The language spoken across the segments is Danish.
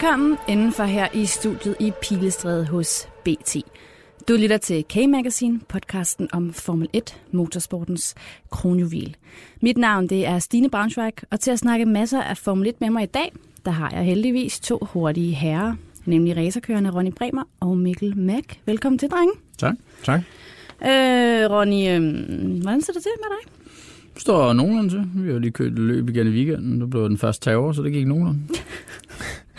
Velkommen indenfor her i studiet i Pilestræde hos BT. Du lytter til K-Magazine, podcasten om Formel 1, motorsportens kronjuvel. Mit navn det er Stine Braunschweig, og til at snakke masser af Formel 1 med mig i dag, der har jeg heldigvis to hurtige herrer, nemlig racerkørende Ronny Bremer og Mikkel Mack. Velkommen til, drenge. Tak. Tak. Øh, Ronny, øh, hvordan ser det til med dig? Det står nogenlunde til. Vi har lige kørt løb igen i weekenden. Det blev den første terror, så det gik nogenlunde.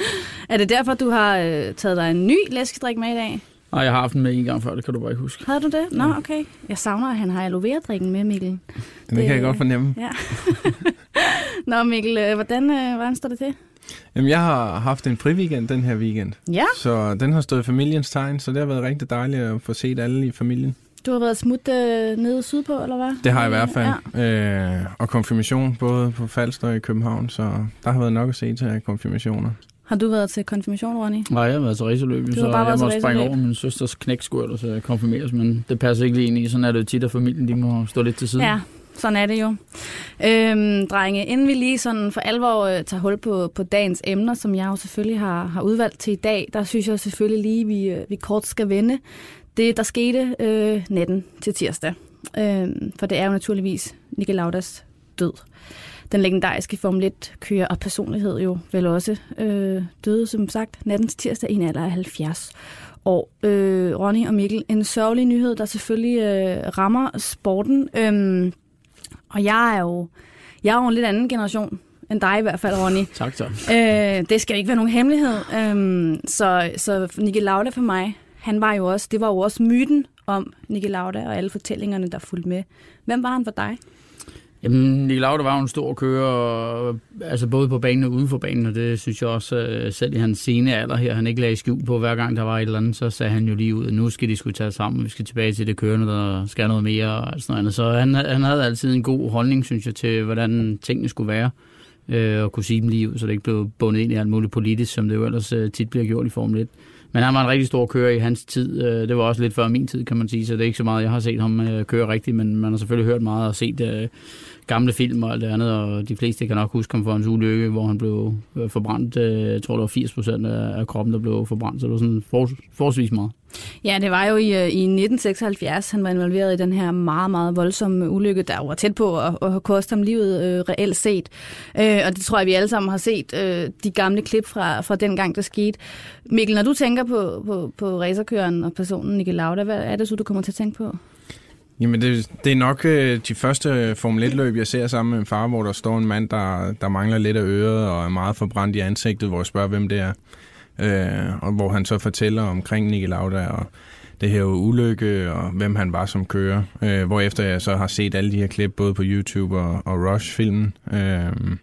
Er det derfor, du har øh, taget dig en ny læskedrik med i dag? Nej, jeg har haft den med en gang før, det kan du bare ikke huske. Havde du det? Nå, okay. Jeg savner, at han har aloe vera-drikken med, Mikkel. Det, det kan jeg godt fornemme. Ja. Nå, Mikkel, øh, hvordan, øh, hvordan står det til? Jamen, jeg har haft en friweekend den her weekend. Ja. Så den har stået i familiens tegn, så det har været rigtig dejligt at få set alle i familien. Du har været smut øh, nede sydpå, eller hvad? Det har jeg i hvert fald. Ja. Øh, og konfirmation både på Falster og i København, så der har været nok at se til konfirmationer. Har du været til konfirmation, Ronny? Nej, jeg har været til racerløb, Du så bare jeg været til må springe over min søsters knækskurter, så jeg konfirmeres, men det passer ikke lige ind i. Sådan er det jo tit, at familien de må stå lidt til siden. Ja, sådan er det jo. Øhm, drenge, inden vi lige sådan for alvor øh, tager hul på, på dagens emner, som jeg jo selvfølgelig har, har udvalgt til i dag, der synes jeg selvfølgelig lige, vi, øh, vi kort skal vende det, der skete øh, natten til tirsdag. Øhm, for det er jo naturligvis Niki Laudas død. Den legendariske Formel 1-kører og personlighed jo vel også øh, døde, som sagt, natten til tirsdag i en alder af 70 år. Øh, Ronny og Mikkel, en sørgelig nyhed, der selvfølgelig øh, rammer sporten. Øhm, og jeg er jo jeg er jo en lidt anden generation end dig i hvert fald, Ronny. Tak, tak. Øh, det skal ikke være nogen hemmelighed. Øhm, så, så Niki Lauda for mig, han var jo også, det var jo også myten om Niki Lauda og alle fortællingerne, der fulgte med. Hvem var han for dig? Jamen, Nick Lauda var jo en stor kører, altså både på banen og uden for banen, og det synes jeg også, øh, selv i hans sene alder her, han ikke lagde skjul på, hver gang der var et eller andet, så sagde han jo lige ud, at nu skal de skulle tage sammen, vi skal tilbage til det kørende, der skal noget mere og sådan noget andet. Så han, han havde altid en god holdning, synes jeg, til hvordan tingene skulle være, øh, og kunne sige dem lige ud, så det ikke blev bundet ind i alt muligt politisk, som det jo ellers øh, tit bliver gjort i Formel 1. Men han var en rigtig stor kører i hans tid. Øh, det var også lidt før min tid, kan man sige, så det er ikke så meget, jeg har set ham øh, køre rigtigt, men man har selvfølgelig hørt meget og set gamle film og alt det andet, og de fleste kan nok huske ham for hans ulykke, hvor han blev øh, forbrændt. Øh, jeg tror, det var 80 procent af kroppen, der blev forbrændt, så det var sådan for, forholdsvis meget. Ja, det var jo i, øh, i 1976, han var involveret i den her meget, meget voldsomme ulykke, der var tæt på at, at koste ham livet øh, reelt set. Øh, og det tror jeg, vi alle sammen har set, øh, de gamle klip fra, fra den gang, der skete. Mikkel, når du tænker på, på, på racerkøren og personen Niki Lauda, hvad er det så, du kommer til at tænke på? Jamen, det, det er nok øh, de første Formel 1-løb, jeg ser sammen med en far, hvor der står en mand, der, der mangler lidt af øret og er meget forbrændt i ansigtet, hvor jeg spørger, hvem det er. Øh, og hvor han så fortæller omkring Nicky Lauda og det her ulykke, og hvem han var som kører. Øh, hvorefter jeg så har set alle de her klip, både på YouTube og, og Rush-filmen. Øh,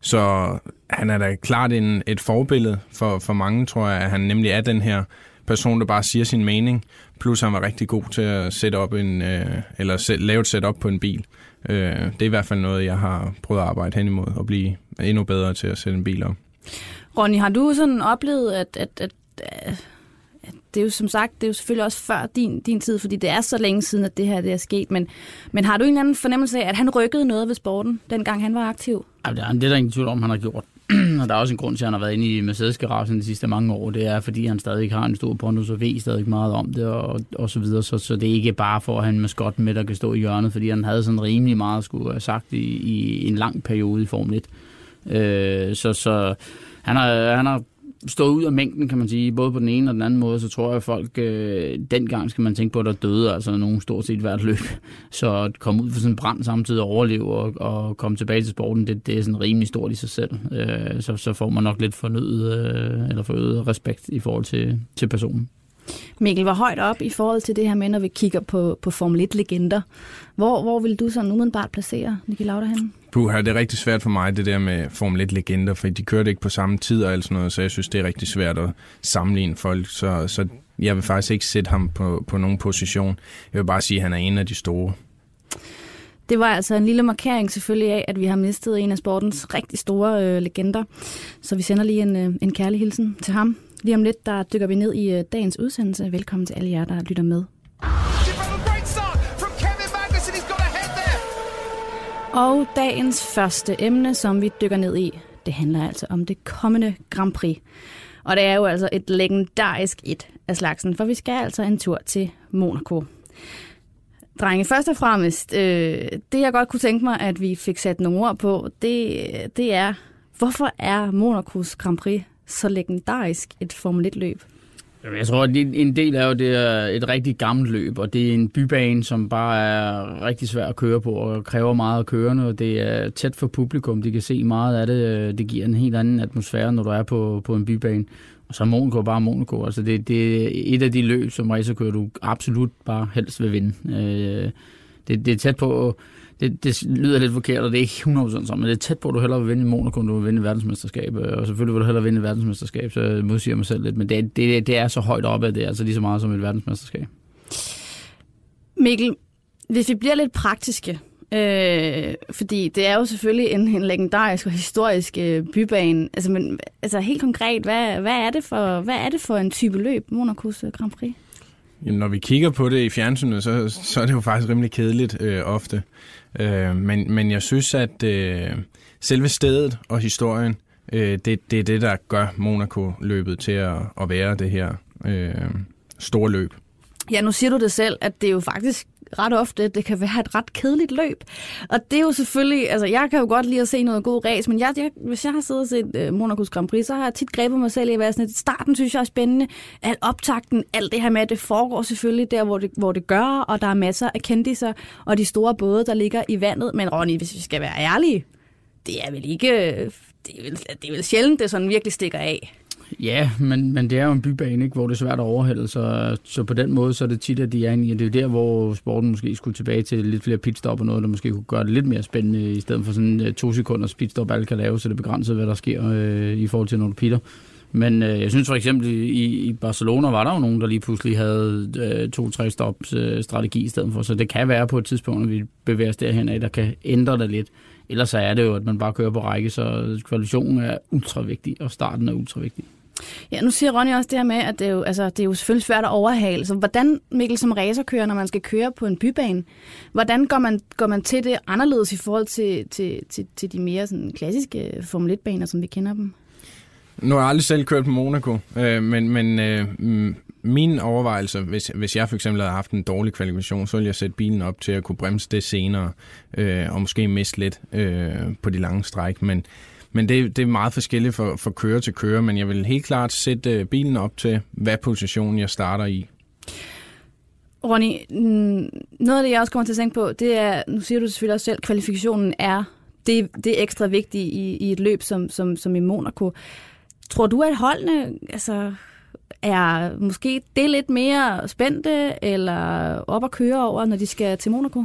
så han er da klart en, et forbillede for, for mange, tror jeg, at han nemlig er den her person, der bare siger sin mening. Plus han var rigtig god til at sætte op en, øh, eller sæt, lave et setup på en bil. Øh, det er i hvert fald noget, jeg har prøvet at arbejde hen imod, og blive endnu bedre til at sætte en bil op. Ronny, har du sådan oplevet, at, at, at, at det er jo som sagt, det er jo selvfølgelig også før din, din tid, fordi det er så længe siden, at det her det er sket, men, men har du en eller anden fornemmelse af, at han rykkede noget ved sporten, dengang han var aktiv? Ja, det er det er der ingen tvivl om, han har gjort. og der er også en grund til, at han har været inde i Mercedes-garagen de sidste mange år. Det er, fordi han stadig har en stor pondus og ved stadig meget om det og, og så videre. Så, så det er ikke bare for at have en maskotten med, der kan stå i hjørnet, fordi han havde sådan rimelig meget skulle have sagt i, i en lang periode i Formel 1. Øh, så, så han har, han har stået ud af mængden, kan man sige, både på den ene og den anden måde, så tror jeg, at folk øh, dengang skal man tænke på, at der døde altså nogen stort set hvert løb. Så at komme ud for sådan en brand samtidig og overleve og, og komme tilbage til sporten, det, det er sådan rimelig stort i sig selv. Øh, så, så får man nok lidt fornyet, øh, eller forøget respekt i forhold til, til personen. Mikkel, hvor højt op i forhold til det her med, når vi kigger på, på Formel 1-legender? Hvor, hvor vil du sådan umiddelbart placere Niki Lauda henne? Puh, det er rigtig svært for mig, det der med Formel 1-legender, for de kørte ikke på samme tid og alt sådan noget, så jeg synes, det er rigtig svært at sammenligne folk. Så, så jeg vil faktisk ikke sætte ham på, på nogen position. Jeg vil bare sige, at han er en af de store. Det var altså en lille markering selvfølgelig af, at vi har mistet en af sportens rigtig store øh, legender. Så vi sender lige en, øh, en kærlig hilsen til ham. Lige om lidt, der dykker vi ned i øh, dagens udsendelse. Velkommen til alle jer, der lytter med. Og dagens første emne, som vi dykker ned i, det handler altså om det kommende Grand Prix. Og det er jo altså et legendarisk et af slagsen, for vi skal altså en tur til Monaco. Drenge, først og fremmest, øh, det jeg godt kunne tænke mig, at vi fik sat nogle ord på, det, det er, hvorfor er Monacos Grand Prix så legendarisk et Formel 1-løb? Jeg tror, at en del af det er et rigtig gammelt løb, og det er en bybane, som bare er rigtig svær at køre på og kræver meget af kørende, og det er tæt for publikum. De kan se meget af det. Det giver en helt anden atmosfære, når du er på, på en bybane. Og så er Monaco bare Monaco. Altså det, det er et af de løb, som racerkører du absolut bare helst vil vinde. Øh, det, det er tæt på det, det lyder lidt forkert, og det er ikke 100% sådan, men det er tæt på, at du hellere vil vinde i Monaco, end du vil vinde i verdensmesterskab. Og selvfølgelig vil du hellere vinde i verdensmesterskab, så modsiger mig selv lidt. Men det, det, det er så højt op, at det er altså lige så meget som et verdensmesterskab. Mikkel, hvis vi bliver lidt praktiske, øh, fordi det er jo selvfølgelig en, en legendarisk og historisk øh, bybane. Altså, men, altså helt konkret, hvad, hvad, er det for, hvad er det for en type løb, Monacos øh, Grand Prix? Jamen, når vi kigger på det i fjernsynet, så, så er det jo faktisk rimelig kedeligt øh, ofte. Øh, men, men jeg synes, at øh, selve stedet og historien, øh, det, det er det, der gør Monaco-løbet til at, at være det her øh, store løb. Ja, nu siger du det selv, at det er jo faktisk ret ofte, det kan være et ret kedeligt løb. Og det er jo selvfølgelig, altså jeg kan jo godt lide at se noget god race, men jeg, jeg, hvis jeg har siddet og set øh, Monacos Grand Prix, så har jeg tit grebet mig selv i at være sådan, at starten synes jeg er spændende, at optakten, alt det her med, at det foregår selvfølgelig der, hvor det, hvor det gør, og der er masser af kendiser, og de store både, der ligger i vandet. Men Ronny, hvis vi skal være ærlige, det er vel ikke, det er vel, det er vel sjældent, det sådan virkelig stikker af. Ja, men, men det er jo en bybane, ikke, hvor det er svært at overhælde, så, så på den måde så er det tit, at de er i. Det er der, hvor sporten måske skulle tilbage til lidt flere pitstop og noget, der måske kunne gøre det lidt mere spændende, i stedet for sådan øh, to sekunders pitstop, alle kan lave, så det er begrænset, hvad der sker øh, i forhold til, når du pitter. Men øh, jeg synes for eksempel, i, i Barcelona var der jo nogen, der lige pludselig havde øh, to-tre stops øh, strategi i stedet for. Så det kan være på et tidspunkt, at vi bevæger os derhen af, der kan ændre det lidt. Ellers så er det jo, at man bare kører på række, så kvalifikationen er ultra vigtig, og starten er ultra vigtig. Ja, nu siger Ronny også det her med, at det er jo, altså, det er jo selvfølgelig svært at overhale. Så hvordan, Mikkel, som racerkører, når man skal køre på en bybane, hvordan går man, går man til det anderledes i forhold til, til, til, til de mere sådan, klassiske Formel 1-baner, som vi kender dem? Nu har jeg aldrig selv kørt på Monaco, øh, men, men øh, min overvejelse, hvis, hvis jeg for eksempel havde haft en dårlig kvalifikation, så ville jeg sætte bilen op til at kunne bremse det senere, øh, og måske miste lidt øh, på de lange stræk. Men men det, det er meget forskelligt for, for køre til køre, men jeg vil helt klart sætte øh, bilen op til, hvad position jeg starter i. Ronny, noget af det, jeg også kommer til at tænke på, det er, nu siger du selvfølgelig også selv, kvalifikationen er det, det er ekstra vigtigt i, i et løb som, som, som i Monaco. Tror du, at holdene altså, er måske det lidt mere spændte eller op at køre over, når de skal til Monaco?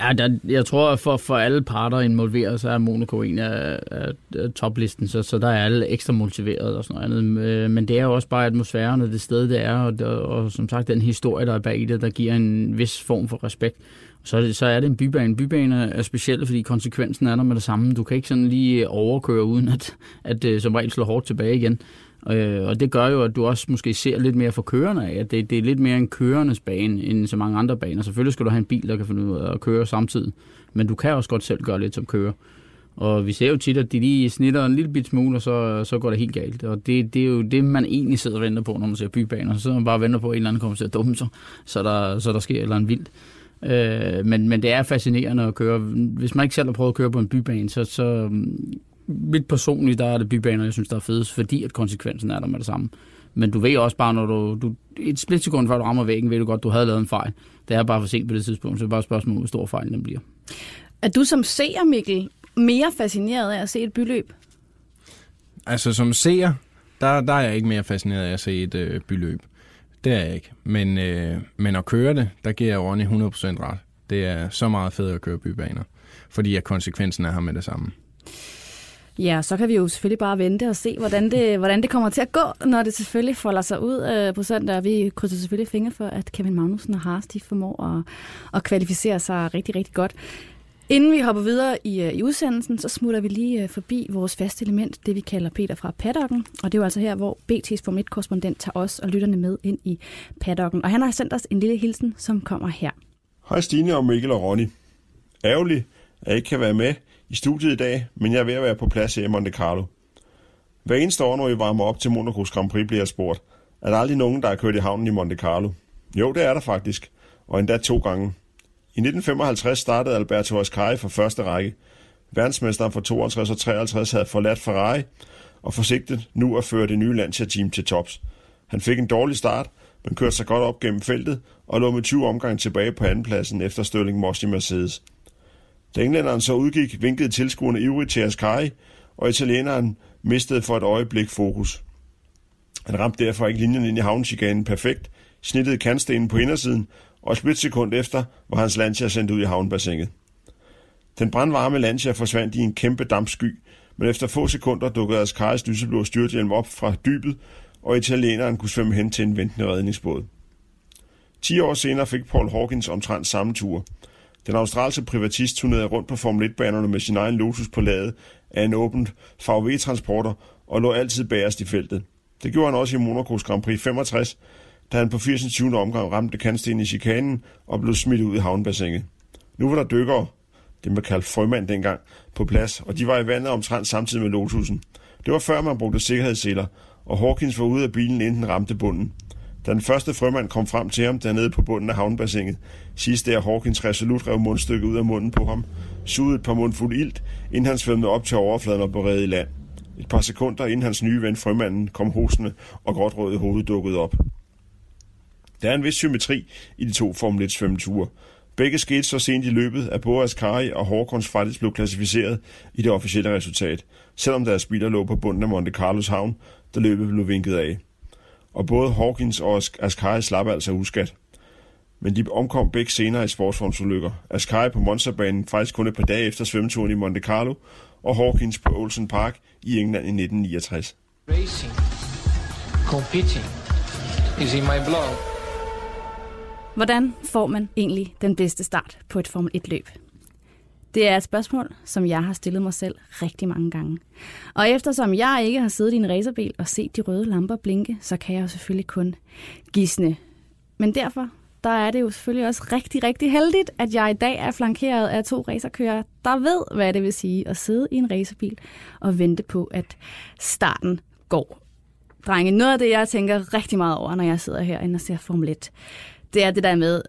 Ja, der, jeg tror, at for, for alle parter involveret, så er Monaco en af, af, af toplisten, så, så der er alle ekstra motiveret og sådan noget andet. Øh, men det er jo også bare atmosfæren og det sted, det er, og, og, og som sagt, den historie, der er bag det, der giver en vis form for respekt. Så er det, så er det en bybane. Bybaner bybane er speciel, fordi konsekvensen er der med det samme. Du kan ikke sådan lige overkøre, uden at, at at som regel slår hårdt tilbage igen. Øh, og det gør jo, at du også måske ser lidt mere for kørende af, at det, det er lidt mere en kørendes bane end så mange andre baner. Selvfølgelig skal du have en bil, der kan finde ud af at køre samtidig, men du kan også godt selv gøre lidt som kører. Og vi ser jo tit, at de lige snitter en lille bit smule, og så, så går det helt galt. Og det, det er jo det, man egentlig sidder og venter på, når man ser bybaner. Så sidder man bare og venter på, at en eller anden kommer til at dumme sig, så der, så der sker et eller andet vildt. Øh, men, men det er fascinerende at køre. Hvis man ikke selv har prøvet at køre på en bybane, så, så mit personligt, der er det bybaner, jeg synes, der er fedest, fordi at konsekvensen er der med det samme. Men du ved også bare, når du, du et splitsekund før du rammer væggen, ved du godt, du havde lavet en fejl. Det er bare for sent på det tidspunkt, så det er bare et spørgsmål, hvor stor fejl den bliver. Er du som seer, Mikkel, mere fascineret af at se et byløb? Altså som seer, der, der er jeg ikke mere fascineret af at se et øh, byløb. Det er jeg ikke. Men, øh, men at køre det, der giver jeg Ronny 100% ret. Det er så meget fedt at køre bybaner, fordi at konsekvensen er her med det samme. Ja, så kan vi jo selvfølgelig bare vente og se, hvordan det, hvordan det kommer til at gå, når det selvfølgelig folder sig ud øh, på søndag. Vi krydser selvfølgelig fingre for, at Kevin Magnussen og Haas de formår at, at kvalificere sig rigtig, rigtig godt. Inden vi hopper videre i, øh, i udsendelsen, så smutter vi lige øh, forbi vores faste element, det vi kalder Peter fra paddocken. Og det er jo altså her, hvor BT's Formel 1-korrespondent tager os og lytterne med ind i paddocken. Og han har sendt os en lille hilsen, som kommer her. Hej Stine og Mikkel og Ronny. Ærgerligt, at jeg ikke kan være med i studiet i dag, men jeg er ved at være på plads her i Monte Carlo. Hver eneste år, når I varmer op til Monacos Grand Prix, bliver jeg spurgt, er der aldrig nogen, der har kørt i havnen i Monte Carlo? Jo, det er der faktisk, og endda to gange. I 1955 startede Alberto Ascari for første række. Verdensmesteren for 52 og 53 havde forladt Ferrari og forsigtet nu at føre det nye Lancia-team til tops. Han fik en dårlig start, men kørte sig godt op gennem feltet og lå med 20 omgange tilbage på andenpladsen efter Stirling Moss i Mercedes. Da englænderen så udgik, vinkede tilskuerne ivrigt til Ascari, og italieneren mistede for et øjeblik fokus. Han ramte derfor ikke linjen ind i havnchikanen perfekt, snittede kantstenen på indersiden, og et splitsekund efter var hans Lancia sendt ud i havnbassinet. Den brandvarme Lancia forsvandt i en kæmpe dampsky, men efter få sekunder dukkede Ascaris lyseblå styrthjelm op fra dybet, og italieneren kunne svømme hen til en ventende redningsbåd. 10 år senere fik Paul Hawkins omtrent samme tur. Den australske privatist turnerede rundt på Formel 1-banerne med sin egen Lotus på ladet af en åbent VW-transporter og lå altid bagerst i feltet. Det gjorde han også i Monacos Grand Prix 65, da han på 80. omgang ramte kantstenen i chikanen og blev smidt ud i havnbassinet. Nu var der dykkere, det man kaldte frømand dengang, på plads, og de var i vandet omtrent samtidig med Lotusen. Det var før man brugte sikkerhedsseler, og Hawkins var ude af bilen, inden den ramte bunden. Da den første frømand kom frem til ham dernede på bunden af havnbassinet, Sidst der Hawkins resolut rev mundstykket ud af munden på ham, sugede et par mundfuld ilt, inden han svømmede op til overfladen og blev i land. Et par sekunder inden hans nye ven frømanden kom hostende og gråtrøde i hovedet dukkede op. Der er en vis symmetri i de to Formel 1 svømmeture. Begge skete så sent i løbet, at både Ascari og Håkons faktisk blev klassificeret i det officielle resultat, selvom deres biler lå på bunden af Monte Carlos havn, da løbet blev vinket af. Og både Hawkins og Ascari slap altså uskat. Men de omkom begge senere i sportsformsulykker. Ascari på Monza-banen faktisk kun et par dage efter svømmeturen i Monte Carlo, og Hawkins på Olsen Park i England i 1969. Racing, competing, is in my blood. Hvordan får man egentlig den bedste start på et Formel 1-løb? Det er et spørgsmål, som jeg har stillet mig selv rigtig mange gange. Og eftersom jeg ikke har siddet i en racerbil og set de røde lamper blinke, så kan jeg jo selvfølgelig kun gisne. Men derfor der er det jo selvfølgelig også rigtig, rigtig heldigt, at jeg i dag er flankeret af to racerkører, der ved, hvad det vil sige at sidde i en racerbil og vente på, at starten går. Drenge, noget af det, jeg tænker rigtig meget over, når jeg sidder herinde og ser Formel 1, det er det der med,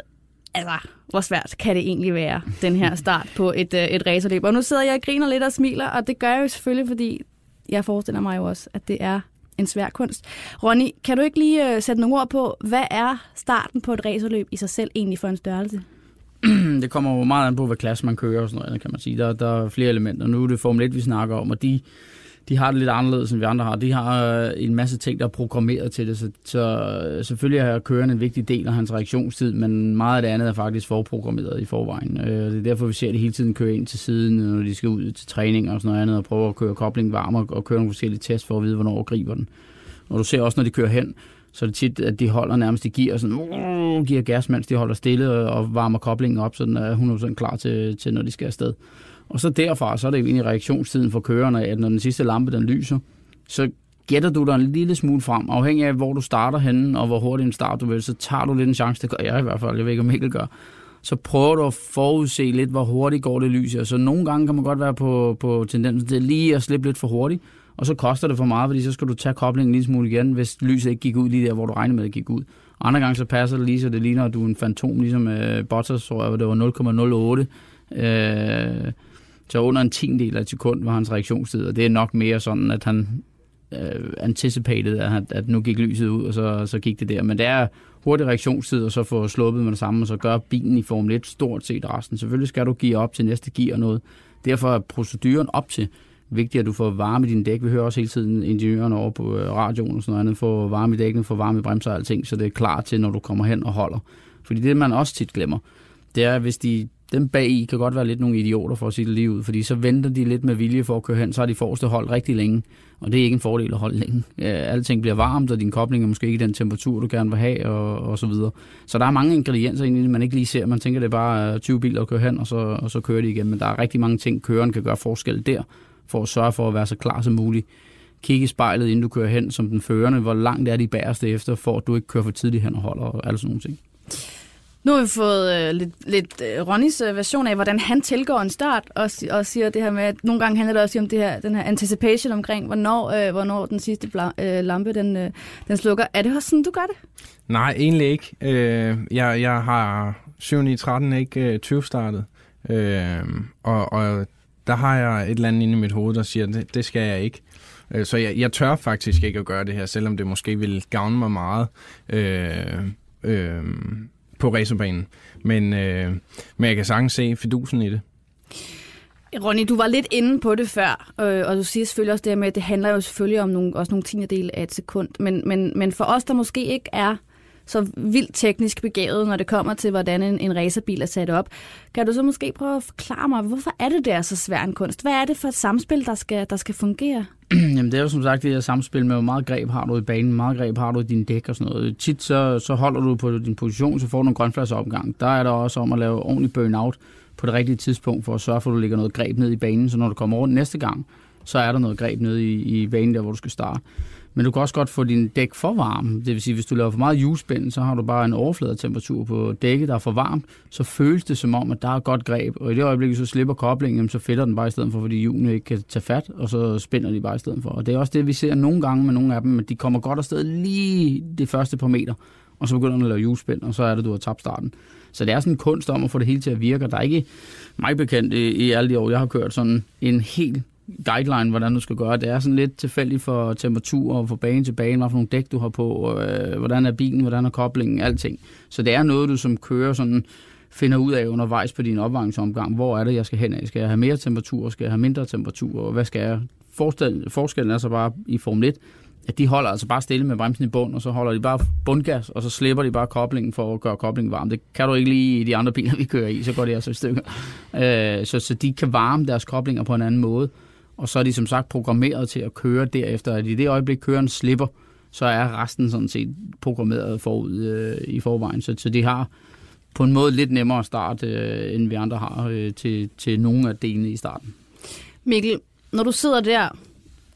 altså, hvor svært kan det egentlig være, den her start på et, øh, et racerløb. Og nu sidder jeg og griner lidt og smiler, og det gør jeg jo selvfølgelig, fordi jeg forestiller mig jo også, at det er en svær kunst. Ronny, kan du ikke lige øh, sætte nogle ord på, hvad er starten på et racerløb i sig selv egentlig for en størrelse? det kommer jo meget an på, hvad klasse man kører og sådan noget, kan man sige. Der, der er flere elementer. Nu er det Formel 1, vi snakker om, og de de har det lidt anderledes, end vi andre har. De har øh, en masse ting, der er programmeret til det, så, så øh, selvfølgelig er køren en vigtig del af hans reaktionstid, men meget af det andet er faktisk forprogrammeret i forvejen. Øh, det er derfor, vi ser det hele tiden køre ind til siden, øh, når de skal ud til træning og sådan noget andet, og prøve at køre koblingen varm og, køre nogle forskellige tests for at vide, hvornår griber den. Og du ser også, når de kører hen, så er det tit, at de holder nærmest, de gear, sådan, uh, giver gas, mens de holder stille og varmer koblingen op, så den er 100% klar til, til, når de skal afsted. Og så derfra, så er det egentlig reaktionstiden for kørerne, at når den sidste lampe den lyser, så gætter du dig en lille smule frem, afhængig af, hvor du starter henne, og hvor hurtigt en start du vil, så tager du lidt en chance, det gør jeg i hvert fald, jeg ved ikke, om Mikkel gør, så prøver du at forudse lidt, hvor hurtigt går det lys. Så nogle gange kan man godt være på, på tendensen til lige at slippe lidt for hurtigt, og så koster det for meget, fordi så skal du tage koblingen en lille smule igen, hvis lyset ikke gik ud lige der, hvor du regnede med, at det gik ud. Andre gange så passer det lige, så det ligner, at du er en fantom, ligesom øh, Bottas, tror jeg, det var 0,08. Øh, så under en tiendel af et sekund var hans reaktionstid, og det er nok mere sådan, at han øh, anticipated, at, at nu gik lyset ud, og så, så gik det der. Men det er hurtig reaktionstid, og så få sluppet med det samme, og så gør bilen i Formel 1 stort set resten. Selvfølgelig skal du give op til næste gear noget. Derfor er proceduren op til vigtigt, at du får varme i dine dæk. Vi hører også hele tiden ingeniørerne over på øh, radioen og sådan noget andet, få varme i dækkene, få varme i bremser og alting, så det er klar til, når du kommer hen og holder. Fordi det, man også tit glemmer, det er, hvis de dem bag i kan godt være lidt nogle idioter for at sige det lige ud, fordi så venter de lidt med vilje for at køre hen, så har de forreste hold rigtig længe, og det er ikke en fordel at holde længe. Alting bliver varmt, og din kobling er måske ikke den temperatur, du gerne vil have, og, og så videre. Så der er mange ingredienser egentlig, man ikke lige ser. Man tænker, det er bare øh, 20 biler at køre hen, og så, og så kører de igen, men der er rigtig mange ting, køreren kan gøre forskel der, for at sørge for at være så klar som muligt. Kig i spejlet, inden du kører hen som den førende. Hvor langt er de bæreste efter, for at du ikke kører for tidligt hen og holder og alle sådan nogle ting. Nu har vi fået øh, lidt, lidt øh, Ronnys øh, version af, hvordan han tilgår en start, og, og siger det her med, at nogle gange handler det også om det her, den her anticipation omkring, hvornår, øh, hvornår den sidste bla, øh, lampe den, øh, den slukker. Er det også sådan, du gør det? Nej, egentlig ikke. Øh, jeg, jeg har 7-9-13 ikke øh, 20 startet, øh, og, og der har jeg et eller andet inde i mit hoved, der siger, det, det skal jeg ikke. Øh, så jeg, jeg tør faktisk ikke at gøre det her, selvom det måske ville gavne mig meget. Øh, øh, på racerbanen. Men, øh, men jeg kan sagtens se fidusen i det. Ronny, du var lidt inde på det før, øh, og du siger selvfølgelig også det med, at det handler jo selvfølgelig om nogle, også nogle tiendedele af et sekund. Men, men, men for os, der måske ikke er så vildt teknisk begavet, når det kommer til, hvordan en, en racerbil er sat op. Kan du så måske prøve at forklare mig, hvorfor er det der så svær en kunst? Hvad er det for et samspil, der skal, der skal fungere? Jamen det er jo som sagt det her samspil med, hvor meget greb har du i banen, hvor meget greb har du i din dæk og sådan noget. Tit så, så holder du på din position, så får du en grønfladsopgang. Der er der også om at lave ordentlig burnout på det rigtige tidspunkt, for at sørge for, at du lægger noget greb ned i banen, så når du kommer rundt næste gang, så er der noget greb nede i, i banen der, hvor du skal starte. Men du kan også godt få din dæk for varm. Det vil sige, hvis du laver for meget hjulspænd, så har du bare en overfladetemperatur på dækket, der er for varmt. Så føles det som om, at der er godt greb. Og i det øjeblik, så slipper koblingen, så fætter den bare i stedet for, fordi hjulene ikke kan tage fat, og så spænder de bare i stedet for. Og det er også det, vi ser nogle gange med nogle af dem, at de kommer godt afsted lige det første par meter, og så begynder de at lave hjulspænd, og så er det, du har tabt starten. Så det er sådan en kunst om at få det hele til at virke, der er ikke mig bekendt i, i alle de år, jeg har kørt sådan en helt guideline, hvordan du skal gøre. Det er sådan lidt tilfældigt for temperatur og for bane til bane, hvad for nogle dæk du har på, øh, hvordan er bilen, hvordan er koblingen, alting. Så det er noget, du som kører sådan finder ud af undervejs på din opvarmningsomgang. Hvor er det, jeg skal hen af? Skal jeg have mere temperatur? Skal jeg have mindre temperatur? Og hvad skal jeg? forskellen er så bare i Formel 1, at de holder altså bare stille med bremsen i bund, og så holder de bare bundgas, og så slipper de bare koblingen for at gøre koblingen varm. Det kan du ikke lige i de andre biler, vi kører i, så går det altså i stykker. Øh, så, så de kan varme deres koblinger på en anden måde og så er de som sagt programmeret til at køre derefter, at i det øjeblik køren slipper, så er resten sådan set programmeret forud øh, i forvejen. Så, så de har på en måde lidt nemmere start, øh, end vi andre har øh, til, til nogle af delene i starten. Mikkel, når du sidder der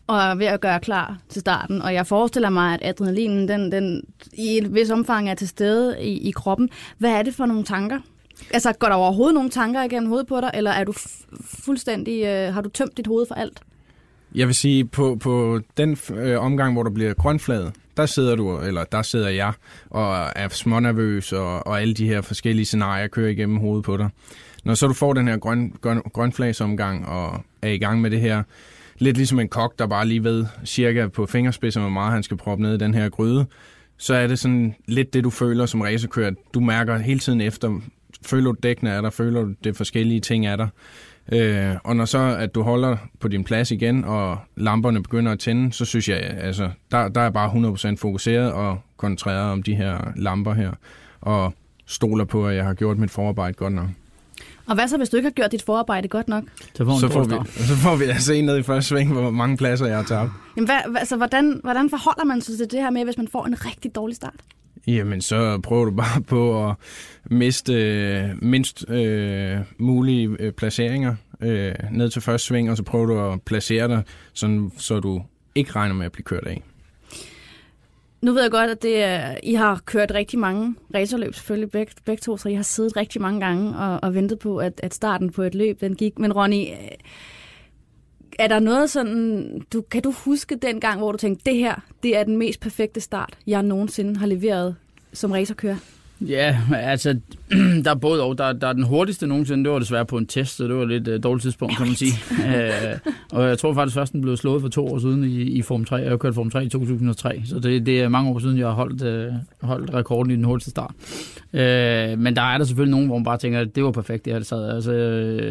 og er ved at gøre klar til starten, og jeg forestiller mig, at adrenalinen den, den i et vis omfang er til stede i, i kroppen. Hvad er det for nogle tanker, Altså, går der overhovedet nogle tanker igennem hovedet på dig, eller er du fuldstændig, øh, har du tømt dit hoved for alt? Jeg vil sige, på, på den øh, omgang, hvor der bliver grønflaget, der sidder du, eller der sidder jeg, og er smånervøs, og, og alle de her forskellige scenarier kører igennem hovedet på dig. Når så du får den her grøn, grøn, grønflagsomgang, og er i gang med det her, lidt ligesom en kok, der bare lige ved cirka på fingerspidsen, hvor meget han skal proppe ned i den her gryde, så er det sådan lidt det, du føler som racerkører. Du mærker hele tiden efter, føler du dækkene er der, føler du det forskellige ting er der. Øh, og når så, at du holder på din plads igen, og lamperne begynder at tænde, så synes jeg, altså, der, der er bare 100% fokuseret og koncentreret om de her lamper her, og stoler på, at jeg har gjort mit forarbejde godt nok. Og hvad så, hvis du ikke har gjort dit forarbejde godt nok? Så får, så får, vi, så får vi altså en ned i første sving, hvor mange pladser jeg har taget. Jamen, hvad, altså, hvordan, hvordan forholder man sig til det her med, hvis man får en rigtig dårlig start? Jamen, så prøver du bare på at miste øh, mindst øh, mulige øh, placeringer øh, ned til første sving, og så prøver du at placere dig, sådan, så du ikke regner med at blive kørt af. Nu ved jeg godt, at det er, I har kørt rigtig mange racerløb, selvfølgelig begge, begge to, så I har siddet rigtig mange gange og, og ventet på, at, at starten på et løb den gik. Men Ronny, er der noget sådan, du, kan du huske den gang, hvor du tænkte, det her, det er den mest perfekte start, jeg nogensinde har leveret som racerkører? Ja, altså, der er både og. Der, der er den hurtigste nogensinde, det var desværre på en test, så det var lidt uh, dårligt tidspunkt, kan man sige. uh, og jeg tror faktisk først, den blev slået for to år siden i, i Form 3. Jeg har kørt Form 3 i 2003, så det, det er mange år siden, jeg har holdt, uh, holdt rekorden i den hurtigste start. Uh, men der er der selvfølgelig nogen, hvor man bare tænker, at det var perfekt, det her sad. Altså,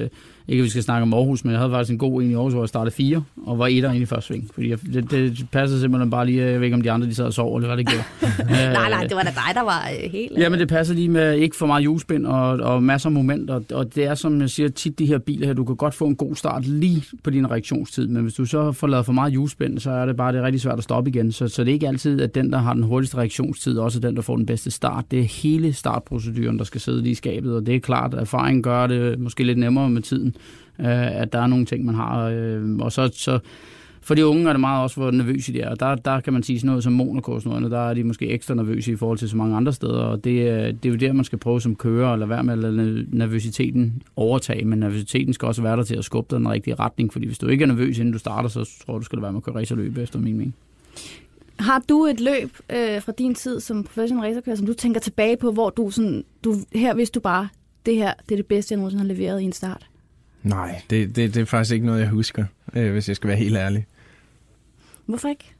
uh, ikke at vi skal snakke om Aarhus, men jeg havde faktisk en god en i Aarhus, hvor jeg startede fire, og var etter ind i første sving. Fordi jeg, det, det passede simpelthen bare lige, jeg ved ikke om de andre de sad og sov, eller hvad det gjorde. nej, nej, det var da dig, der var øh, helt... Ja, men det passer lige med ikke for meget julespind og, og masser af momenter. Og, og det er, som jeg siger tit, de her biler her, du kan godt få en god start lige på din reaktionstid, men hvis du så får lavet for meget julespind, så er det bare det er rigtig svært at stoppe igen. Så, så det er ikke altid, at den, der har den hurtigste reaktionstid, også er den, der får den bedste start. Det er hele startproceduren, der skal sidde lige i skabet, og det er klart, at erfaring gør det måske lidt nemmere med tiden, øh, at der er nogle ting, man har. Øh, og så, så for de unge er det meget også, hvor nervøse de er. Der, der kan man sige sådan noget som Monaco og sådan noget, der er de måske ekstra nervøse i forhold til så mange andre steder, og det, øh, det er jo der, man skal prøve som kører, at lade være med at lade nervøsiteten overtage, men nervøsiteten skal også være der til at skubbe dig den rigtige retning, fordi hvis du ikke er nervøs, inden du starter, så tror du, du skal være med at køre racerløb, efter min mening. Har du et løb øh, fra din tid som professionel racerkører, som du tænker tilbage på, hvor du sådan, du, her vidste du bare, det her det er det bedste, jeg nogensinde har leveret i en start? Nej, det, det, det er faktisk ikke noget, jeg husker, øh, hvis jeg skal være helt ærlig. Hvorfor ikke?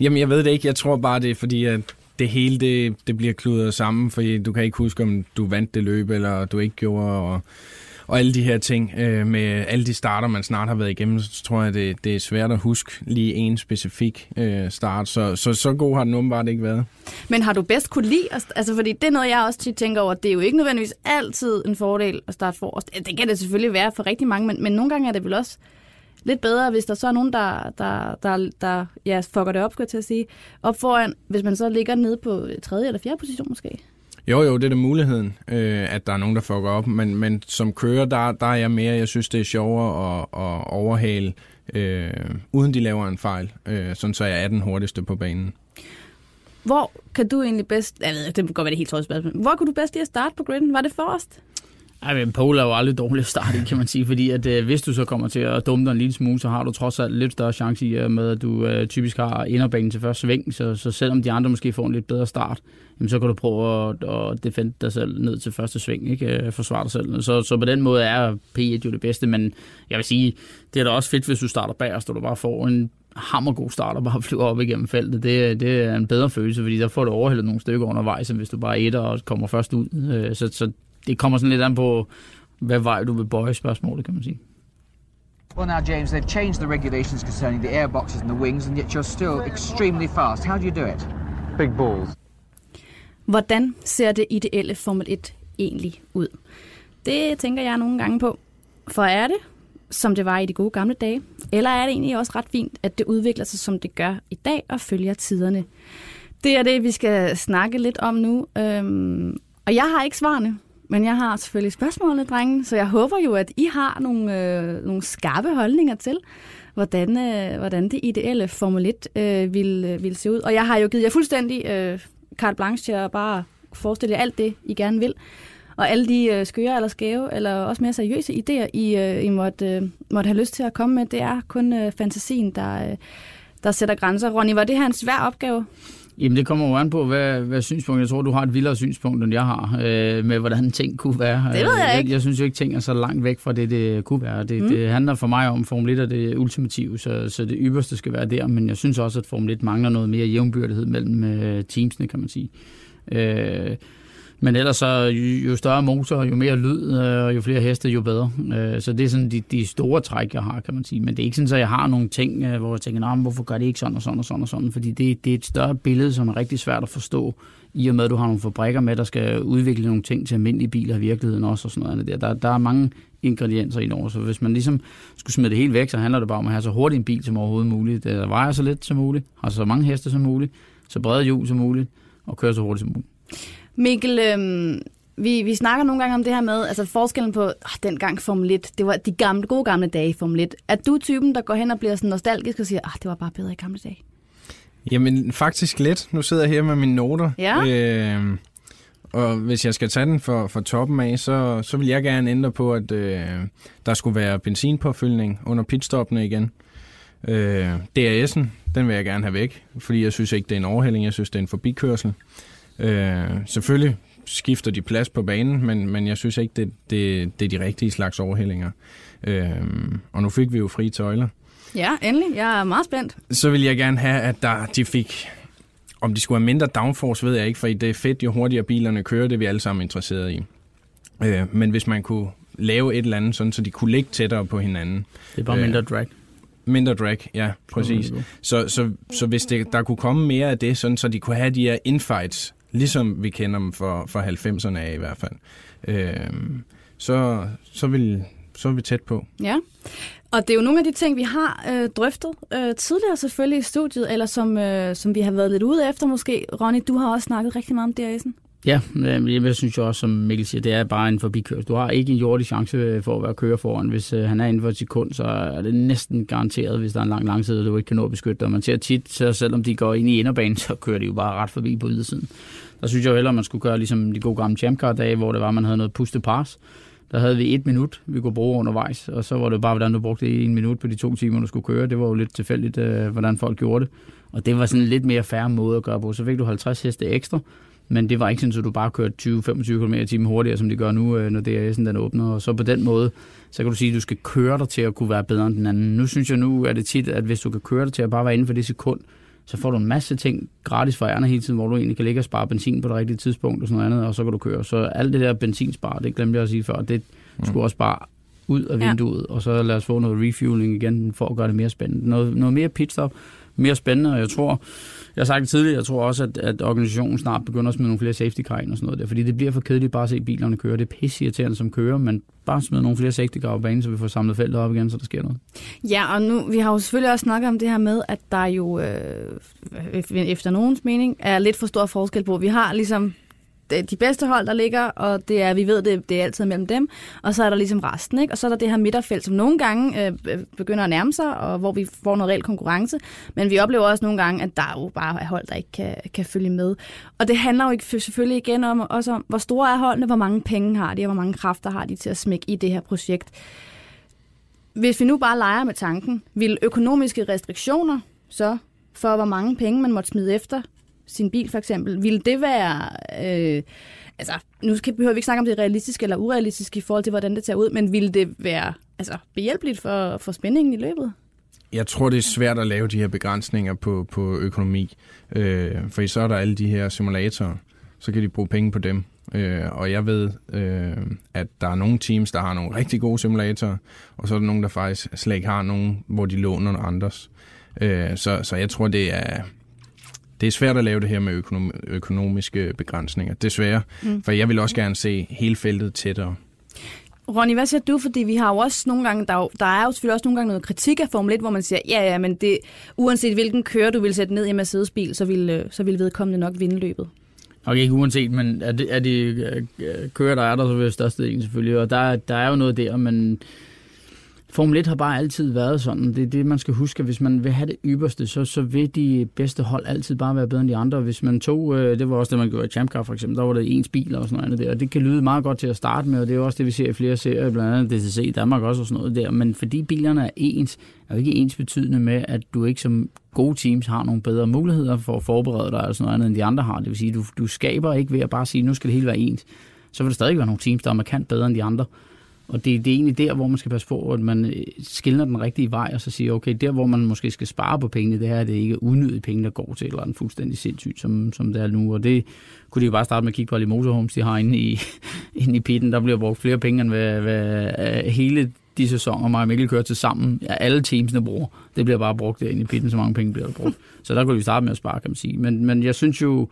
Jamen, jeg ved det ikke. Jeg tror bare, det er fordi, at det hele det, det bliver kludret sammen, fordi du kan ikke huske, om du vandt det løb, eller du ikke gjorde, og, og alle de her ting. Øh, med alle de starter, man snart har været igennem, så tror jeg, det, det er svært at huske lige en specifik øh, start. Så, så så god har den åbenbart ikke været. Men har du bedst kunne lide, altså fordi det er noget, jeg også tit tænker over, det er jo ikke nødvendigvis altid en fordel at starte forrest. Det kan det selvfølgelig være for rigtig mange, men, men nogle gange er det vel også lidt bedre, hvis der så er nogen, der, der, der, der ja, fucker det op, skulle jeg til at sige, op foran, hvis man så ligger nede på tredje eller fjerde position måske. Jo, jo, det er da muligheden, øh, at der er nogen, der fucker op, men, men som kører, der, der er jeg mere, jeg synes, det er sjovere at, at overhale, øh, uden de laver en fejl, øh, sådan så jeg er den hurtigste på banen. Hvor kan du egentlig bedst, jeg ved, det kan godt være det helt trådte spørgsmål, hvor kunne du bedst lige at starte på griden? Var det forrest? Ej, men pole er jo aldrig dårlig start, kan man sige, fordi at, øh, hvis du så kommer til at dumme dig en lille smule, så har du trods alt lidt større chance i øh, med, at du øh, typisk har inderbanen til første sving, så, så selvom de andre måske får en lidt bedre start, jamen, så kan du prøve at, at defende dig selv ned til første sving, ikke? Øh, forsvare dig selv. Så, så på den måde er P1 jo det bedste, men jeg vil sige, det er da også fedt, hvis du starter bagerst, og du bare får en hammergod start og bare flyver op igennem feltet. Det, det er en bedre følelse, fordi der får du overhældet nogle stykker undervejs, end hvis du bare etter og kommer først ud. Øh, så, så det kommer sådan lidt an på, hvad vej du vil bøje spørgsmålet, kan man sige. Well, now, James, they've changed the regulations concerning the airboxes and the wings, and yet you're still extremely fast. How do you do it? Big balls. Hvordan ser det ideelle Formel 1 egentlig ud? Det tænker jeg nogle gange på. For er det, som det var i de gode gamle dage? Eller er det egentlig også ret fint, at det udvikler sig, som det gør i dag, og følger tiderne? Det er det, vi skal snakke lidt om nu. Øhm, og jeg har ikke svarene, men jeg har selvfølgelig spørgsmålene, drenge, så jeg håber jo, at I har nogle, øh, nogle skarpe holdninger til, hvordan, øh, hvordan det ideelle Formel 1 øh, vil, øh, vil se ud. Og jeg har jo givet jer fuldstændig øh, carte blanche til at bare forestille jer alt det, I gerne vil. Og alle de øh, skøre eller skæve, eller også mere seriøse idéer, I, øh, I måtte, øh, måtte have lyst til at komme med, det er kun øh, fantasien, der, øh, der sætter grænser. Ronny, var det her en svær opgave? Jamen det kommer jo an på, hvad, hvad synspunkt. Jeg tror, du har et vildere synspunkt, end jeg har, øh, med hvordan ting kunne være. Det ved jeg ikke. Jeg, jeg synes jo ikke, ting er så langt væk fra det, det kunne være. Det, mm. det handler for mig om, Formel 1 er det ultimative, så, så det ypperste skal være der. Men jeg synes også, at Formel 1 mangler noget mere jævnbyrdighed mellem øh, teamsene, kan man sige. Øh, men ellers så, jo større motor, jo mere lyd, øh, og jo flere heste, jo bedre. Øh, så det er sådan de, de store træk, jeg har, kan man sige. Men det er ikke sådan, at jeg har nogle ting, øh, hvor jeg tænker, hvorfor gør det ikke sådan og sådan og sådan og sådan? Fordi det, det er et større billede, som er rigtig svært at forstå, i og med, at du har nogle fabrikker med, der skal udvikle nogle ting til almindelige biler i virkeligheden også, og sådan noget der. Der, der er mange ingredienser i over, så hvis man ligesom skulle smide det helt væk, så handler det bare om at have så hurtig en bil som overhovedet muligt. Der vejer så lidt som muligt, har så mange heste som muligt, så brede hjul som muligt, og køre så hurtigt som muligt. Mikkel, øhm, vi, vi snakker nogle gange om det her med, altså forskellen på oh, den gang Formel 1, det var de gamle, gode gamle dage i Formel 1. Er du typen, der går hen og bliver sådan nostalgisk og siger, ah, det var bare bedre i gamle dage? Jamen, faktisk lidt. Nu sidder jeg her med mine noter. Ja. Øh, og hvis jeg skal tage den for, for toppen af, så, så vil jeg gerne ændre på, at øh, der skulle være benzinpåfyldning under pitstoppene igen. Øh, DRS'en, den vil jeg gerne have væk, fordi jeg synes ikke, det er en overhælling, jeg synes, det er en forbikørsel. Øh, selvfølgelig skifter de plads på banen, men, men jeg synes ikke, det, det, det er de rigtige slags overhællinger. Øh, og nu fik vi jo frie tøjler. Ja, endelig. Jeg er meget spændt. Så vil jeg gerne have, at der, de fik... Om de skulle have mindre downforce, ved jeg ikke, for det er fedt, jo hurtigere bilerne kører, det er vi alle sammen interesseret i. Øh, men hvis man kunne lave et eller andet, sådan, så de kunne ligge tættere på hinanden. Det er bare Øh, mindre drag. Mindre drag, ja, præcis. Så, så, så hvis det, der kunne komme mere af det, sådan, så de kunne have de her infights, ligesom vi kender dem for, for 90'erne af i hvert fald, øh, så, så, vil, så er vi tæt på. Ja, og det er jo nogle af de ting, vi har øh, drøftet øh, tidligere selvfølgelig i studiet, eller som, øh, som vi har været lidt ude efter måske. Ronny, du har også snakket rigtig meget om DRS'en. Ja, øh, jeg synes jo også, som Mikkel siger, det er bare en forbikørsel. Du har ikke en jordig chance øh, for at være kører foran. Hvis øh, han er inden for et sekund, så er det næsten garanteret, hvis der er en lang langside, du ikke kan nå at beskytte dig. Man ser tit, så selvom de går ind i inderbanen, så kører de jo bare ret forbi på ydersiden. Der synes jeg jo hellere, man skulle gøre ligesom de gode gamle champcar-dage, hvor det var, man havde noget puste pass. Der havde vi et minut, vi kunne bruge undervejs, og så var det bare, hvordan du brugte en minut på de to timer, du skulle køre. Det var jo lidt tilfældigt, hvordan folk gjorde det. Og det var sådan en lidt mere færre måde at gøre på. Så fik du 50 heste ekstra, men det var ikke sådan, at du bare kørte 20-25 km i timen hurtigere, som de gør nu, øh, når DRS'en den åbner. Og så på den måde, så kan du sige, at du skal køre dig til at kunne være bedre end den anden. Nu synes jeg nu, at det tit, at hvis du kan køre dig til at bare være inden for det sekund, så får du en masse ting gratis for ærne hele tiden, hvor du egentlig kan ligge og spare benzin på det rigtige tidspunkt og sådan noget andet, og så kan du køre. Så alt det der benzinspar, det glemte jeg at sige før, det skulle også bare ud af Ja. vinduet, og så lad os få noget refueling igen, for at gøre det mere spændende. Noget, noget mere pitstop, mere spændende, og jeg tror, jeg har sagt det tidligere, jeg tror også, at, at organisationen snart begynder at smide nogle flere safety car ind og sådan noget der, fordi det bliver for kedeligt bare at se bilerne køre. Det er pisseirriterende, som kører, men bare smide nogle flere safety car på banen, så vi får samlet feltet op igen, så der sker noget. Ja, og nu, vi har jo selvfølgelig også snakket om det her med, at der jo øh, efter nogens mening er lidt for stor forskel på. Vi har ligesom de bedste hold, der ligger, og det er, vi ved, det, det er altid mellem dem, og så er der ligesom resten, ikke? og så er der det her midterfelt, som nogle gange øh, begynder at nærme sig, og hvor vi får noget reel konkurrence, men vi oplever også nogle gange, at der jo bare er hold, der ikke kan, kan følge med. Og det handler jo ikke, selvfølgelig igen om, også om, hvor store er holdene, hvor mange penge har de, og hvor mange kræfter har de til at smække i det her projekt. Hvis vi nu bare leger med tanken, vil økonomiske restriktioner så for, hvor mange penge man måtte smide efter sin bil for eksempel, ville det være... Øh, altså, nu skal, behøver vi ikke snakke om det er realistisk eller urealistisk i forhold til, hvordan det tager ud, men ville det være altså, behjælpeligt for, for spændingen i løbet? Jeg tror, det er svært at lave de her begrænsninger på, på økonomi, øh, for så er der alle de her simulatorer, så kan de bruge penge på dem. Øh, og jeg ved, øh, at der er nogle teams, der har nogle rigtig gode simulatorer, og så er der nogle, der faktisk slet ikke har nogen, hvor de låner nogle andres. Øh, så, så jeg tror, det er, det er svært at lave det her med økonom, økonomiske begrænsninger. Desværre, mm. for jeg vil også gerne se hele feltet tættere. Ronny, hvad siger du? Fordi vi har jo også nogle gange, der, er der er jo selvfølgelig også nogle gange noget kritik af Formel 1, hvor man siger, ja, ja, men det, uanset hvilken kører du vil sætte ned i en Mercedes bil, så vil, øh, så vil vedkommende nok vinde løbet. Nok ikke uanset, men er det, er de øh, kører, der er der, så vil størstedelen selvfølgelig. Og der, der er jo noget der, men Formel 1 har bare altid været sådan. Det er det, man skal huske. Hvis man vil have det ypperste, så, så vil de bedste hold altid bare være bedre end de andre. Hvis man tog, øh, det var også det, man gjorde i Champ Car for eksempel, der var det ens bil og sådan noget andet der. Og det kan lyde meget godt til at starte med, og det er også det, vi ser i flere serier, blandt andet DTC i Danmark også og sådan noget der. Men fordi bilerne er ens, er jo ikke ens betydende med, at du ikke som gode teams har nogle bedre muligheder for at forberede dig eller sådan noget andet, end de andre har. Det vil sige, du, du skaber ikke ved at bare sige, nu skal det hele være ens. Så vil der stadig være nogle teams, der er markant bedre end de andre. Og det, det er egentlig der, hvor man skal passe på, at man øh, skiller den rigtige vej, og så siger, okay, der hvor man måske skal spare på pengene, det her er det ikke unødige penge, der går til, eller en fuldstændig sindssygt, som, som det er nu. Og det kunne de jo bare starte med at kigge på alle de motorhomes, de har inde i, inde i pitten. Der bliver brugt flere penge, end hvad, hvad øh, hele de sæsoner, mig og Mikkel kører til sammen, ja, alle teamsene bruger. Det bliver bare brugt derinde i pitten, så mange penge bliver der brugt. Så der kunne vi starte med at spare, kan man sige. Men, men jeg synes jo,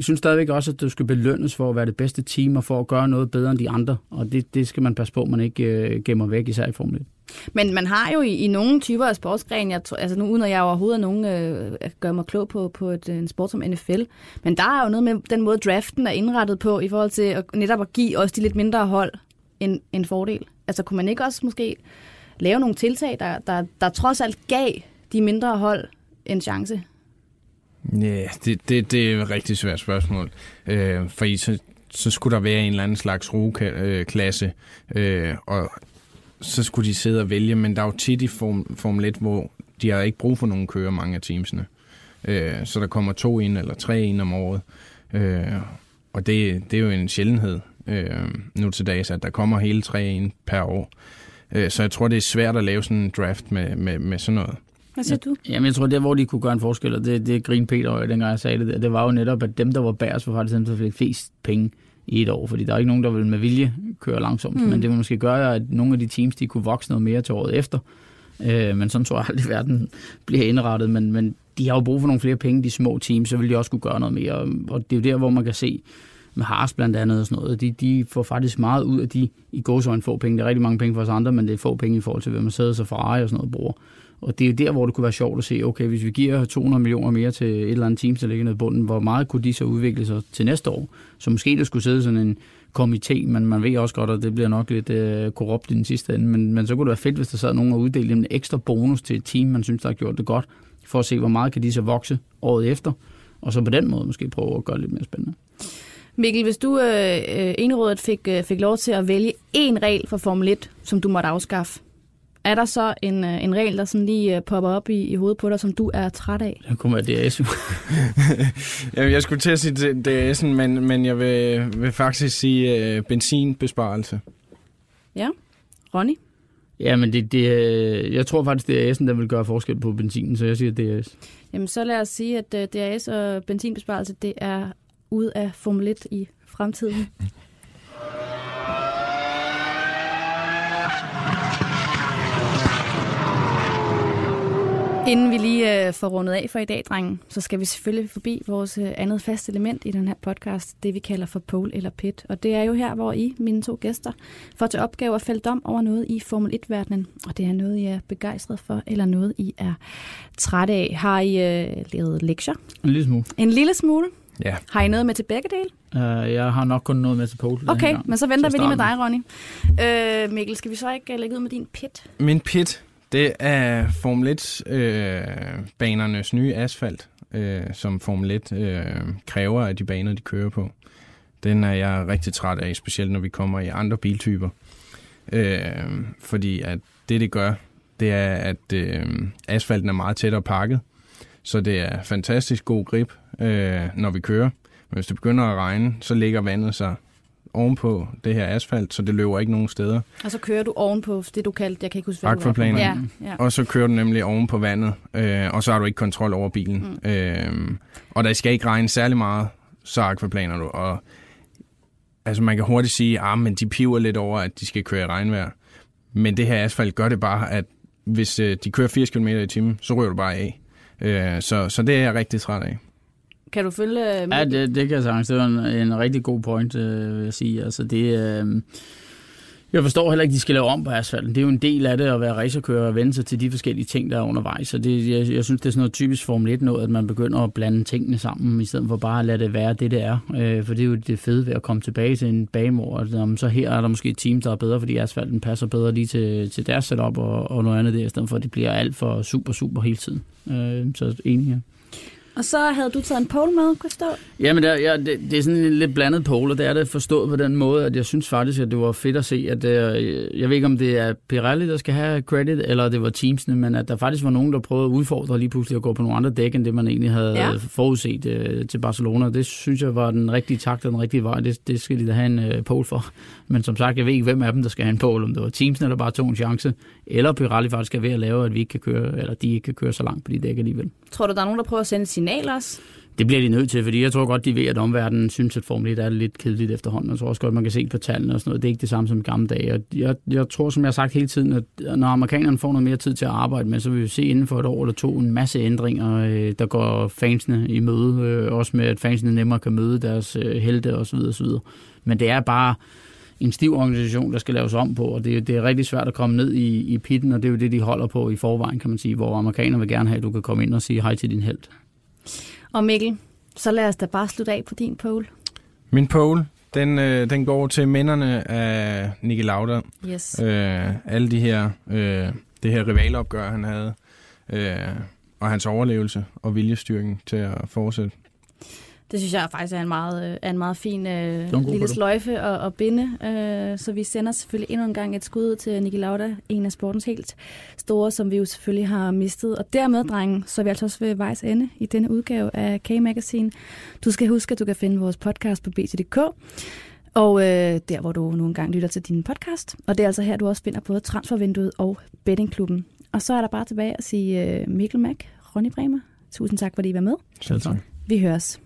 jeg synes stadigvæk også, at du skal belønnes for at være det bedste team og for at gøre noget bedre end de andre. Og det, det skal man passe på, at man ikke øh, gemmer væk, især i Formel 1. Men man har jo i, i nogle typer af sportsgren, jeg tror, altså nu uden at jeg overhovedet er nogen øh, gør mig klog på, på et, en sport som NFL, men der er jo noget med den måde, draften er indrettet på, i forhold til at, netop at give også de lidt mindre hold en, en fordel. Altså kunne man ikke også måske lave nogle tiltag, der, der, der trods alt gav de mindre hold en chance? Ja, det, det, det er et rigtig svært spørgsmål. Øh, for I, så, så skulle der være en eller anden slags roeklasse, øh, og så skulle de sidde og vælge, men der er jo tit i Form, Formel 1, hvor de har ikke brug for nogen kører, mange af teamsene. Øh, så der kommer to ind eller tre ind om året. Øh, og det, det er jo en sjældenhed øh, nu til dags, at der kommer hele tre ind per år. Øh, så jeg tror, det er svært at lave sådan en draft med, med, med sådan noget. Hvad siger du? Jamen, jeg tror, det hvor de kunne gøre en forskel, og det, det grin Peter, og dengang jeg sagde det der, det var jo netop, at dem, der var bærs, var faktisk dem, der fik flest penge i et år, fordi der er ikke nogen, der vil med vilje køre langsomt, mm. men det vil måske gøre, at nogle af de teams, de kunne vokse noget mere til året efter, øh, men sådan tror jeg aldrig, verden bliver indrettet, men, men de har jo brug for nogle flere penge, de små teams, så vil de også kunne gøre noget mere, og det er jo der, hvor man kan se, med Haas blandt andet og sådan noget, de, de får faktisk meget ud af de i gåsøjne få penge. Det er rigtig mange penge for os andre, men det er få penge i forhold til, hvad man sidder så Ferrari og sådan noget bruger. Og det er jo der, hvor det kunne være sjovt at se, okay, hvis vi giver 200 millioner mere til et eller andet team, der ligger nede i bunden, hvor meget kunne de så udvikle sig til næste år? Så måske der skulle sidde sådan en komité, men man ved også godt, at det bliver nok lidt øh, korrupt i den sidste ende, men, men så kunne det være fedt, hvis der sad nogen og uddelte en ekstra bonus til et team, man synes, der har gjort det godt, for at se, hvor meget kan de så vokse året efter, og så på den måde måske prøve at gøre det lidt mere spændende. Mikkel, hvis du øh, øh enrådet fik, øh, fik lov til at vælge én regel for Formel 1, som du måtte afskaffe, er der så en, øh, en regel, der sådan lige øh, popper op i, i hovedet på dig, som du er træt af? Det kunne være DRS. jeg skulle til at sige DRS'en, men, men jeg vil, vil faktisk sige uh, benzinbesparelse. Ja. Ronny? Ja, men det, det, jeg tror faktisk, det er der vil gøre forskel på benzinen, så jeg siger DRS. Jamen, så lad os sige, at DRS og benzinbesparelse, det er ud af Formel 1 i fremtiden. Inden vi lige øh, får rundet af for i dag, drengen, så skal vi selvfølgelig forbi vores øh, andet fast element i den her podcast, det vi kalder for pole eller pit. Og det er jo her, hvor I, mine to gæster, får til opgave at fælde dom over noget i Formel 1-verdenen. Og det er noget, I er begejstret for, eller noget, I er trætte af. Har I øh, lavet lektier? En lille smule. En lille smule? Ja. Har I noget med til begge dele? Uh, jeg har nok kun noget med til pole. Okay, men så venter vi lige med dig, Ronny. Uh, Mikkel, skal vi så ikke lægge ud med din pit? Min pit? Det er Formel 1-banernes øh, nye asfalt, øh, som Formel 1 øh, kræver af de baner, de kører på. Den er jeg rigtig træt af, specielt når vi kommer i andre biltyper. Øh, fordi at det, det gør, det er, at øh, asfalten er meget tættere pakket, så det er fantastisk god grip, øh, når vi kører. Men hvis det begynder at regne, så ligger vandet sig ovenpå det her asfalt, så det løber ikke nogen steder. Og så kører du ovenpå det, du kaldte, jeg kan ikke huske, hvad Akvaplanen. Ja, ja. Og så kører du nemlig oven på vandet, øh, og så har du ikke kontrol over bilen. Mm. Øh, og der skal ikke regne særlig meget, så akvaplaner du. Og altså man kan hurtigt sige, ah, men de piver lidt over, at de skal køre i regnvejr. Men det her asfalt gør det bare, at hvis øh, de kører 80 km i timen, så ryger du bare af. Øh, så, så det er jeg rigtig træt af. Kan du følge... Med ja, det, det kan jeg sagtens. Det var en, en rigtig god point, øh, vil jeg sige. Altså, det, øh, jeg forstår heller ikke, at de skal lave om på asfalten. Det er jo en del af det at være racerkører og vende sig til de forskellige ting, der er undervejs. Så det, jeg, jeg synes, det er sådan noget typisk Formel 1 noget, at man begynder at blande tingene sammen, i stedet for bare at lade det være det, det er. Øh, for det er jo det fede ved at komme tilbage til en bagemor. Så her er der måske et team, der er bedre, fordi asfalten passer bedre lige til, til deres setup og, og noget andet der, i stedet for at det bliver alt for super, super hele tiden. Øh, så enig her. Og så havde du taget en pole med, jeg Jamen, det, ja, det, det er sådan en lidt blandet pole, og det er det forstået på den måde, at jeg synes faktisk, at det var fedt at se, at det, jeg ved ikke, om det er Pirelli, der skal have credit, eller det var teamsene, men at der faktisk var nogen, der prøvede at udfordre lige pludselig at gå på nogle andre dæk, end det man egentlig havde ja. forudset uh, til Barcelona. Det synes jeg var den rigtige takt og den rigtige vej. Det, det skal de da have en uh, pole for. Men som sagt, jeg ved ikke, hvem af dem, der skal have en pole, om det var teamsene, der bare tog en chance, eller Pirelli faktisk er ved at lave, at vi ikke kan køre, eller de ikke kan køre så langt på de dæk alligevel. Tror du, der er nogen, der prøver at sende signal også? Det bliver de nødt til, fordi jeg tror godt, de ved, at omverdenen synes, at Formel 1 er lidt kedeligt efterhånden. Jeg tror også godt, man kan se på tallene og sådan noget. Det er ikke det samme som i gamle dage. Jeg, jeg tror, som jeg har sagt hele tiden, at når amerikanerne får noget mere tid til at arbejde med, så vil vi se inden for et år eller to en masse ændringer, øh, der går fansene i møde. Øh, også med, at fansene nemmere kan møde deres øh, helte osv. osv. Men det er bare en stiv organisation, der skal laves om på, og det, det er rigtig svært at komme ned i, i pitten, og det er jo det, de holder på i forvejen, kan man sige, hvor amerikanerne vil gerne have, at du kan komme ind og sige hej til din held. Og Mikkel, så lad os da bare slutte af på din pole. Min pole, den, øh, den går til minderne af Nicky Lauda. Yes. Øh, alle de her, øh, det her rivalopgør, han havde, øh, og hans overlevelse og viljestyrken til at fortsætte. Det synes jeg faktisk er en meget, øh, er en meget fin uh, lille sløjfe at, at binde. Uh, så vi sender selvfølgelig endnu en gang et skud til Niki Lauda, en af sportens helt store, som vi jo selvfølgelig har mistet. Og dermed, drengen, så er vi altså også ved vejs ende i denne udgave af K-Magazine. Du skal huske, at du kan finde vores podcast på bt.dk. Og uh, der, hvor du nogle gange lytter til din podcast. Og det er altså her, du også finder både Transfervinduet og Bettingklubben. Og så er der bare tilbage at sige uh, Mikkel Mack, Ronny Bremer. Tusind tak, fordi I var med. Selv tak. Vi høres.